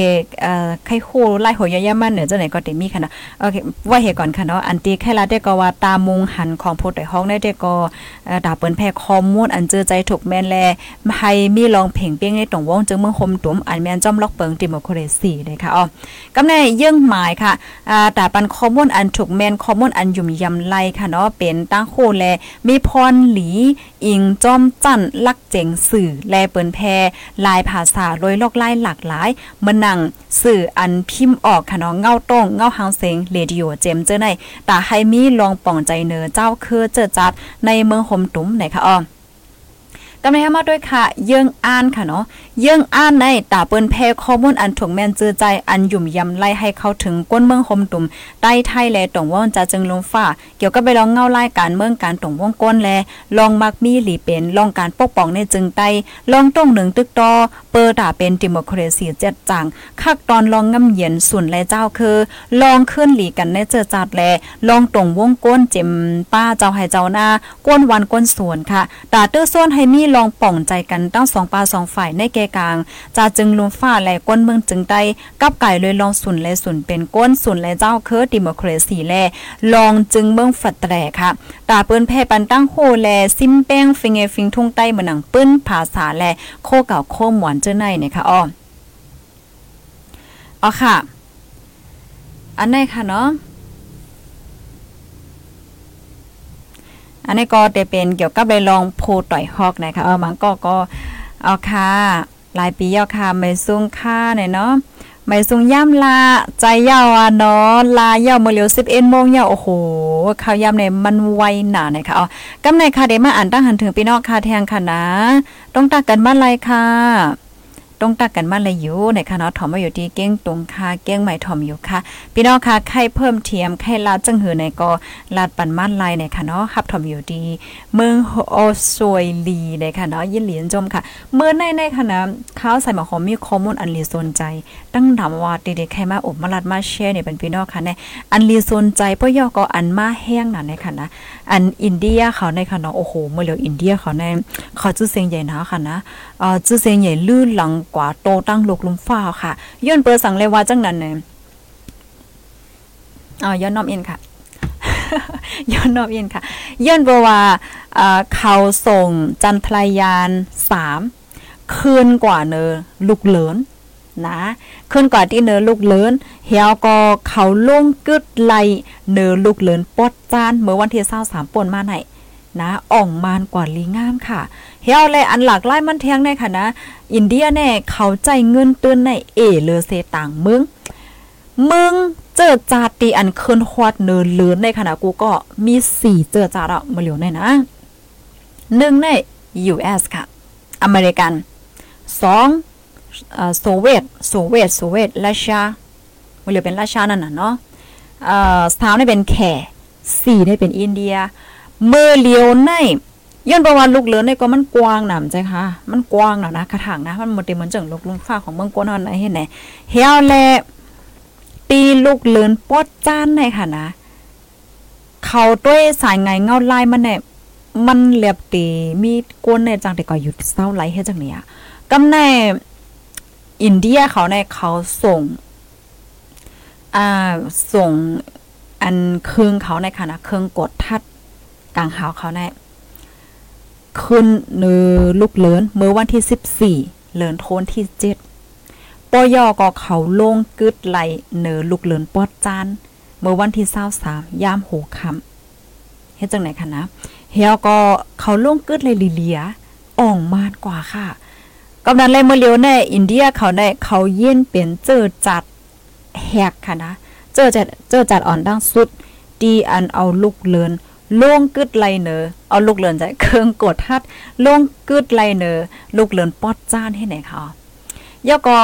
เอ่อไข่คู่ไล่หัวยะๆมันเหนี่ยจังไหนก็เต็มีค่ะเนาะโอเคว่าเหตุก่อนค่ะเนาะอันตีแค่ละได้ก็ว่าตามุงหันของผู้ใดห้องได้ได้ก็ดาเปิ้นแพ้ข้อมูลอันเจอใจถูกแม่นแลให้มีลองเพ่งเปี้ยงในตรงวงจึงเมืองคมตุ่มอันแม่นจอมล็อกเปิงดิโมครซีได้ค่ะอ๋อกำในเยื่องหมายค่ะอ่าตาปันข้อมูลอันถูกแม่นข้อมูลอันยุ่มยำไล่ค่ะเนาะเป็นตั้งโคแลมีพรหลีอิงจอมจั่นลักเจ๋งสื่อแลเปิ้นแพลายภาษาโดยลอกไล่หลากหลายมันนั่งสื่ออันพิมพ์ออกค่ะเนาะเงาต้งเงาหางเสียงเรดิโอเจมเจอไนแต่ให้มีลองป่องใจเนอเจ้าคือเจอจัดในเมืองหมตุ้มไหนคะอ้อ กำลังมาด้วยค่ะ เยื่องอ่านค่ะเนาะเยื่องอ่านในตาเปิ้นแพ่ข้อมูลอันถูกแม่นจื้อใจอันยุ่มยำไล่ให้เข้าถึงก้นเมืองหมตุ่มใต้ไทยแลตรงว่องจะจึงลงฟ้าเกี่ยวกับไปลองเงาไล่การเมืองการตรงว่องก้นแลลองมักมีหลีเป็นลองการปกป้องในจึงไตลองต้องหนึ่งตึกตอเปิดตาเป็นดิโมคราซีเจ็ดจังคักตอนลองงำเย็นสุนและเจ้าคือ ลองขึ้นหลีกันในเจอจัดแลลองตรงวงก้นเจ็มป้าเจ้าให้เจ้าหน้าก้นวันก้นสวนค่ะตาเตื้อส่วนให้มีลองป่องใจกันตั้งสองปาสองฝ่ายในแกกลางจะจึงลุมฟ้าและก้นเมืองจึงได้กับไก่เลยลองสุนและสุนเป็นก้นสุนและเจ้าเคือดิโมคราซีแลลองจึงเมืองฝัดแตรค่ะตาเปิ้นแพ่ปันตั้งโคแลซิมแป้งฟิงเอฟิงทุ่งใต้เมือนหนังปื้นภาษาแลโคเก่าโคหมวนเจ้าในนะคะอ้ออ๋อค่ะ อันไหนค่ะเนาะ อันนี้ก็จะเป็นเกี่ยวกับเลยลองโพต่อยฮอกนะคะเออมันก็ก็เอาค่ะหลายปีแล้วค่ะไม่ซุ้งค่าเนี่ยเนาะไม่ซุ้งย่ำลาใจยาวอะเนาะลายาวเมื่อเร็วสิบเอ็ดโมงเยาวโอ้โหข้าวย่ำเนี่ยมันไวหนาเนี่ยค่ะอ๋อกำในค่ะเดมาอ่านตั้งหันถึงพี่น้องค่ะแทงค่ะนะ ต้องตักกันบ้านไรค่ะ ต้องตักกันมาเลยอยู่ในคณะถอมมาอยู่ที่เก้งตรงค่ะเก้งใหม่ถอมอยู่ค่ะ พี่น้องค่ะไข่เพิ่มเทียมไข่ลาดจังหือในก็ลาดปันมันลายในค่ะเนาะฮับถอมอยู่ดีเมืองโอสวยลีในค่ะเนาะยินเหลียนจมค่ะ เมื่อในในคณะข้าวใส่หมอหอมมีข้อมูลอันลีสนใจ ตั้งถามว่าเด็กๆใครมาอบมาลัดมาแชร์เนี่ยเป็นพี่น้องค่ะในอันลีสนใจเพราะยอก็อันมาแห้งหน่ะในค่ะนะอันอินเดียเขาในค่ะเนาะโอ้โหเมื่อเหลียวอินเดียเขาในเขาชื่อเสียงใหญ่นะค่ะนะเอ่อชื่อเสียงใหญ่ลื่นหลังกว่าโตตั้งลูกลุมฟ้าค่ะย้อนเปิดสังเลยว่าจังนั้นเนี่ยอ๋อย้อนน้อมเอ็นค่ะย้อนน้อมเอ็นค่ะย้อนเปว่าเขาส่งจันทรายานสามคืนกว่าเนอลูกเลินนะขึ้นกว่าที่เนอลูกเลินเฮียก็เขาลงกึดไลเนอลูกเลินปอดจานเมื่อวันที่23ป่นมาไหนนะอ่องมานกว่าลีงามค่ะ เฮียเลยอันหลากหลายมันเทียงในค่ะนะ อินเดียแน่เขาใจเงินเตือนในเอเลเซต่างมึงมึงเจอจาตีอันเคืนฮวดเนินเลือนในขณะกูก็มีสี่เจอจาดอะมาเหลียวในนะหนึ่งใน US ค่ะ อเมริกันสองโซเวียตโซเวียตโซเวียตรัสเซียมาเหลียวเป็นรัสเซียนั่นน่ะเนาะเอ่อสามได้เป็นแขสี่ได้เป็นอินเดียเมื่อเลียวใน ย้อนประวัติลูกเลือนในก็มันกว้างหนำใจค่ะ มันกว้างหนานะกระถางนะ มันหมดเต็มเหมือนจังลูกลุงฟ้าของเมืองกวนอนไหนเห็นไหนเฮียวแลปีลูกเลือนปอดจ้านในค่ะนะ เขาด้วยสายไงเงาลายมันเนี่ยมันเรียบตีมีกวนในจังแต่ก็อยู่เศร้าไหลเฮ็ดจังเนี้ยกำในอินเดียเขาในเขาส่งอ่าส่งอันเครื่องเขาในค่ะนะเครื่องกดทัดกลางหาวเขาใน ขึ้นเนือลูกเลินเมื่อวันที่ 14 เลินโทนที่7ปอยอก็เขาลงกึดไหลเนือลูกเลินปอดจานเมื่อวันที่23ยามโหค่ำเฮ็ดจังไหนคะนะเฮียก็เขาลงกึดเลยลีเลียอ่องมานกว่าค่ะกำนันเลยเมื่อเลียวแน่อินเดียเขาได้เขาเย็นเป็นเจอจัดแหกค่ะนะ เจอจัดเจอจัดอ่อนดังสุดดีอันเอาลูกเลิน ล่วงกึดไลเนอเอาลูกเลือนใจเครื่องกดทัดล่วงกึดไลเนอลูกเลือนปอดจ้านให้ไหนคะย่อก็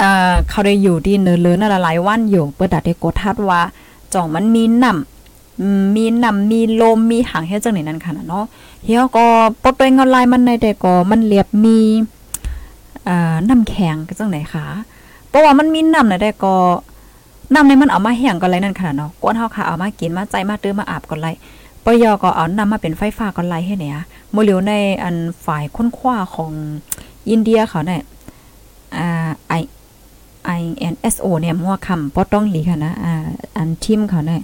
อ่าเขาได้อยู่ที่เนื้อเลือนหลายวันอยู่เปิดดัดได้กดทัดว่าจ่องมันมีน้ำมีน้ำมีลมมีหางเฮ็ดจังไหนนั่นค่ะเนาะเฮียก็ปดไปเงาลายมันในแต่ก็มันเรียบมีอ่าน้ำแข็งจังไหนคะเพราะว่ามันมีน้ำในแต่ก็ น้ำในมันเอามาแห้งก็ไรนั่นค่ะเนาะก้นเฮาค่ะเอามากินมาใจมาตื้อมาอาบก็ไรปยอก็เอานำมาเป็นไฟฟ้าก็ไรให้เนี่ยโมเลียวในอันฝ่ายค้นคว้าของอินเดียเขาเนี่ยอ่าไอ INSO เนี่ยมัวคำป้อต้องหลีค่ะนะอ่าอันทิมเขาเนี่ย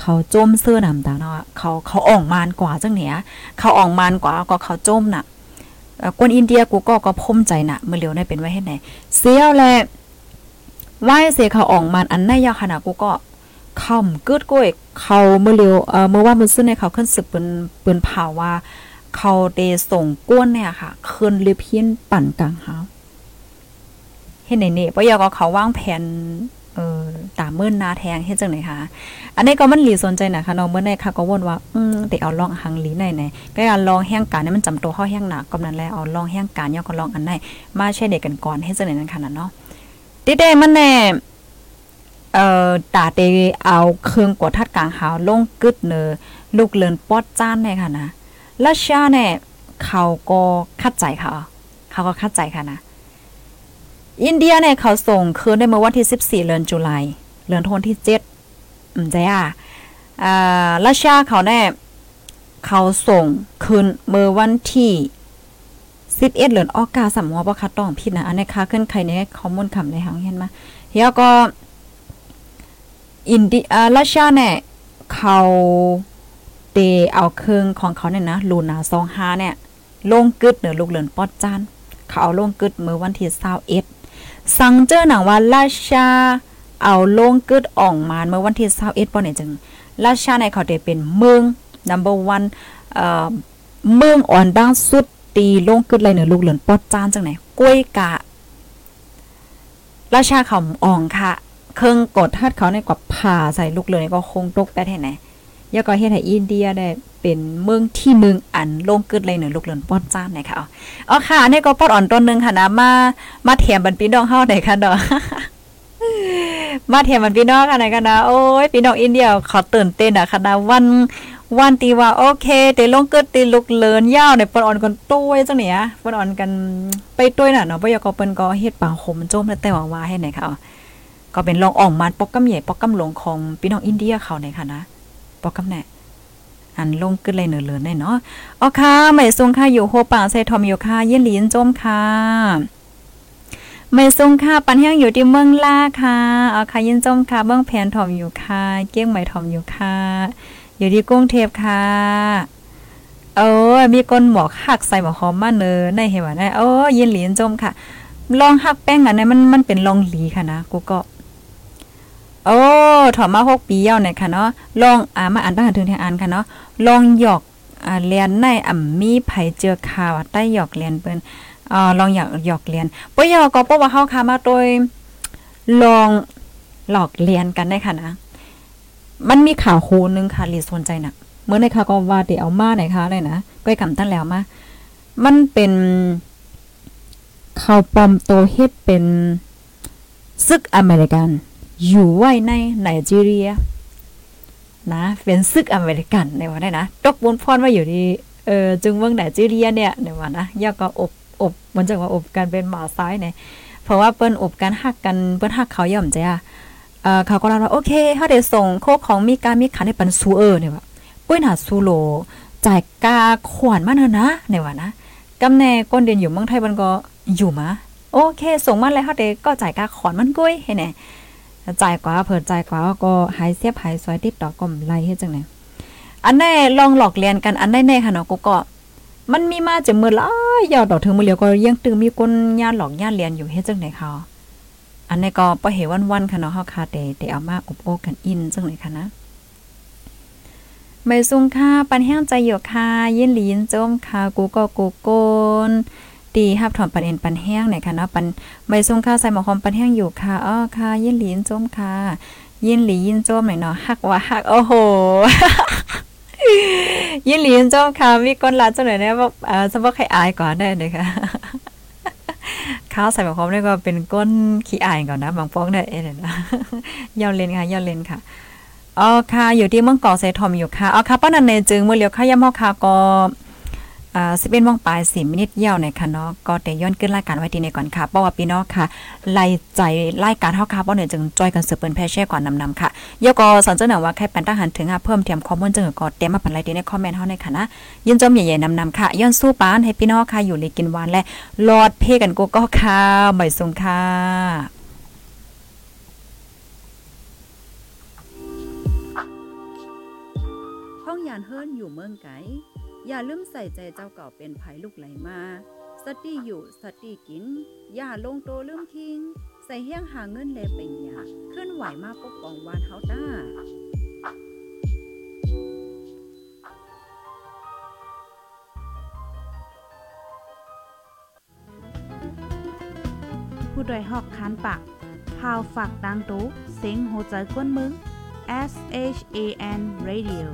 เขาจมเสื้อนำต่างเนาะเขาเขาอ่องมานกว่าจังเนี่ยเขาอ่องมานกว่าก็เขาจมน่ะคนอินเดียกูก็ก็พมใจน่ะเมื่อเลียวในเป็นไว้ให้ไหนเสียวแหละ ไหว้เสเขาอ่อกมันอันในยาขนาดกูก็ค่ำกึดก้วยเขาเมื่อเร็วเอ่อเมื่อว่ามือซื้อในเขาขึ้นสึกเปิ้นเปิ้นผ่าว่าเขาเดส่งก้วนเนี่ยค่ะคืนลิเพียนปั่นกลางหาฮ็ดไหนเนี่ยปยอก็เขาวางแผนเออตามมื่นนาแทงเฮ็ดจังไหนคะอันนี้ก็มันหลีสนใจนะคะน้องเมื่อในค่ะก็วนว่า อืมแต่เอาลองหังหลีไหนไหนก็การลองแห้งการนี่มันจำตัวเข้าแห้งหนักกำนั้นแล้วเอาลองแห้งการย่อก็ลองอันไหนมาใช้เด็กกันก่อนเฮ็ดจังไหนนั่นค่ะเนาะ ติเดมันแน่เอ่อตาเตเอาเครื่องกดทัดกลางหาวลงกึดเนอลูกเลินปอดจ้านแน่ค่ะนะแล้วชาเนี่ยเขาก็คัดใจค่ะเขาก็คัดใจค่ะนะอินเดียเนี่ยเขาส่งคืนในเมื่อวันที่ 14เดือนตุลาเดือนธันวาคมที่7อืมใจอะอ่ารัสเซียเขาเนี่ยเขาส่งคืนเมื่อวันที่ 11เอ็ดเหลือนออกกาสัมมว่าบ่คัดต้องผิดนะอันนี้ค่ะขึ้นใครในข้อมูลคำในหางเห็นมาแล้วก็อินเดียรัสเซียเนี่ยเขาเตเอาเครื่องของเขาเนี่ยนะลูนา25เนี่ยลงกึดเหนือลูกเหลือนปอดจานเขาเอาลงกึดเมื่อวันที่21สังเจอหนังว่าราชาเอาลงกึดอ่องมาเมื่อวันที่21ป่อเนี่ยจึงราชาในเขาได้เป็นเมือง number 1เอ่อเมืองอ่อนดังสุด ตีลงกึดเลยเหนือลูกเหลือนปอดจานจังไหนกล้วยกะราชาเขาอ่องค่ะ เครื่องกดทัดเขาในกว่าผ่าใส่ลูกเลยก็คงตกแต่แท่ไหนยาก็เฮ็ดให้อินเดียได้เป็นเมืองที่เมืองอันลงกึดเลยเหนือลูกเลือนป้อนจ้านนะคะอ๋อค่ะนี่ก็ปอดอ่อนต้นนึงค่ะนะมามาแถมบันพี่น้องเฮาได้ค่ะดอกมาแถมบันพี่น้องอะไรกันนะโอ้ยพี่น้องอินเดียขอตื่นเต้นอะค่ะนะวัน วันตีว่าโอเคเตลงเกิดตีลูกเลินยาวในปอนอ่อนกันต้วยจังเนี่ยปอนอ่อนกันไปต้วยน่ะเนาะบ่อยากเปิ้นก็เฮ็ดปางขมโจมแต่ว่าว่าให้ไหนค่ะก็เป็นลองอ่องมันปอกกำใหญ่ปอกกำหลงของพี่น้องอินเดียเขาในค่ะนะปอกกำแน่อันลงขึ้นเลยเหนือเลือนได้เนาะอ๋อค่ะไม่ทรงค่ะอยู่โฮป่าใส่ทอมอยู่ค่ะยินหลีนจมค่ะไม่ทรงค่ะปันแห้งอยู่ที่เมืองล่าค่ะอ๋อค่ะยินจมค่ะเบื้องแผนทอมอยู่ค่ะเกี้ยงใหม่ทอมอยู่ค่ะ อยู่ที่กรุงเทพค่ะ เออ มีก้นหมอกหักใส่หมอกหอมมาเนอในเห็นว่าได้โอ้ยินหลีนจมค่ะ ลองหักแป้งอันนี้มันมันเป็นลองหลีค่ะนะกูก็โอ้ถอมาหกปีเย้าเนี่ยค่ะเนาะ ลองอ่ามาอ่านบ้านถึงทางอ่านค่ะเนาะ ลองหยอกอ่าเรียนในอ่ำมีไผเจอข่าวใต้หยอกเรียนเปิ้นอ่าลองหยอกหยอกเรียนปยอก็เพราะว่าเฮาค่ะมาโดยลองหลอกเรียนกันได้ค่ะนะ มันมีข่าวโคนึงค่ะลีสนใจน่ะเมื่อในค่ะก็ว่าเดี๋ยวเอามาไหนคะเลยนะก้อยกำตั้งแล้วมา มันเป็นข่าวปลอมโตเฮ็ดเป็นซึกอเมริกัน อยู่ไว้ในไนจีเรีย นะเป็นซึกอเมริกันในวันนี้นะตกบนพรว่าอยู่ที่เออจึงเมืองไนจีเรียเนี่ยในวันนะยาก็อบอบมันจะว่าอบกันเป็นหมาซ้ายเนี่ยเพราะว่าเปิ้นอบกันหักกันเปิ้นหักเขาย่อมใจอ่อ เขาก็เล่าว่าโอเคเฮาได้ส่งโคของมีการมีขันให้ปันซูเออเนี่ยว่ากุ้ยหนาซูโลจ่ายกาขวานมาเนอะนะในวันนะกำแน่ก้นเดินอยู่เมืองไทยมันก็อยู่มาโอเค ส่งมาแล้วเฮาได้ก็จ่ายกาขอนมันกุ้ยให้แน่จ่ายกว่าเผิดจ่ายกว่าก็หายเสียบหายซอยติดต่อก็ไล่เฮ็ดจังได๋อันแน่ลองหลอกเรียนกันอันแน่ๆค่ะเนาะกูก็มันมีมาจากมือหลายยาวดอกถึงมือเลียวก็ยังตึงมีคนญาติหลอกญาติเรียนอยู่เฮ็ดจังได๋ค่ะ อันนี้ก็บ่เห็นวันๆค่ะเนาะเฮาค่ะแต่แต่เอามาอบโอกันอินจังได๋ค่ะนะไม่ซุงค่ะปันแห้งใจอยู่ค่ะยินหลีนจมค่ะกูก็กูโกนตีฮับถอมปันเอ็นปันแห้งเนี่ยค่ะเนาะปันใบส้มข้าวใส่หมอคอมปันแห้งอยู่ค่ะอ้อค่ะยินหลีนจมค่ะยินหลียินจมหน่อยเนาะฮักว่าฮักโอ้โหยินหลีนจมค่ะมีก้นลาจังไหนเนี่ยว่าเออสมบ่ใครอายก่อนได้เลยค่ะ ข้าวใส่หมอคอมนี่ก็เป็นก้นขี้อายก่อนนะบางป้องได้เอ้เนะยาวเลนค่ะยาวเลนค่ะอ๋อค่ะ อยู่ที่เมืองเกาะเซทอมอยู่ค่ะอ๋อค่ะป้านันเนจึงเมื่อเลียวข้าย่ำฮอค่ะก็อ่าสิบเอ็ดโมงปลายสิมินิทเยี่ยวเนี่ยค่ะเนาะก็แต่ย้อนขึ้นรายการไว้ทีในก่อนค่ะเพราะว่าพี่น้องค่ะไล่ใจรายการเฮาค่ะบ่เนี่ยจึงจอยกันสืบเปิ้นแพเช่ก่อนนำๆค่ะ ยก็สอนเสนอว่าใครเป็นทหารถึงอะเพิ่มเติมข้อมูลจึงก็เต็มมาปันไลทีในคอมเมนต์เฮาในค่ะนะยินจมใหญ่ๆนำๆค่ะย้อนสู้ปานให้พี่น้องค่ะอยู่เลยกินหวานและรอดเพ่กันกูก็ค่ะใบสุงค่ะห้องยานเฮิรนอยู่เมืองไกอย่าลืมใส่ใจเจ้าเก่าเป็นไผลูกไหลมา สติอยู่สติกิน อย่าลงโตลืมคิง เฮี้ยงหาเงินแลเป็นหยาขึ้นไหวมาปกป้องวานเฮาต้าผู้ดยหอกคันปากพาวฝากดังตู้เซ็งโหใจกวนมึง S H A N Radio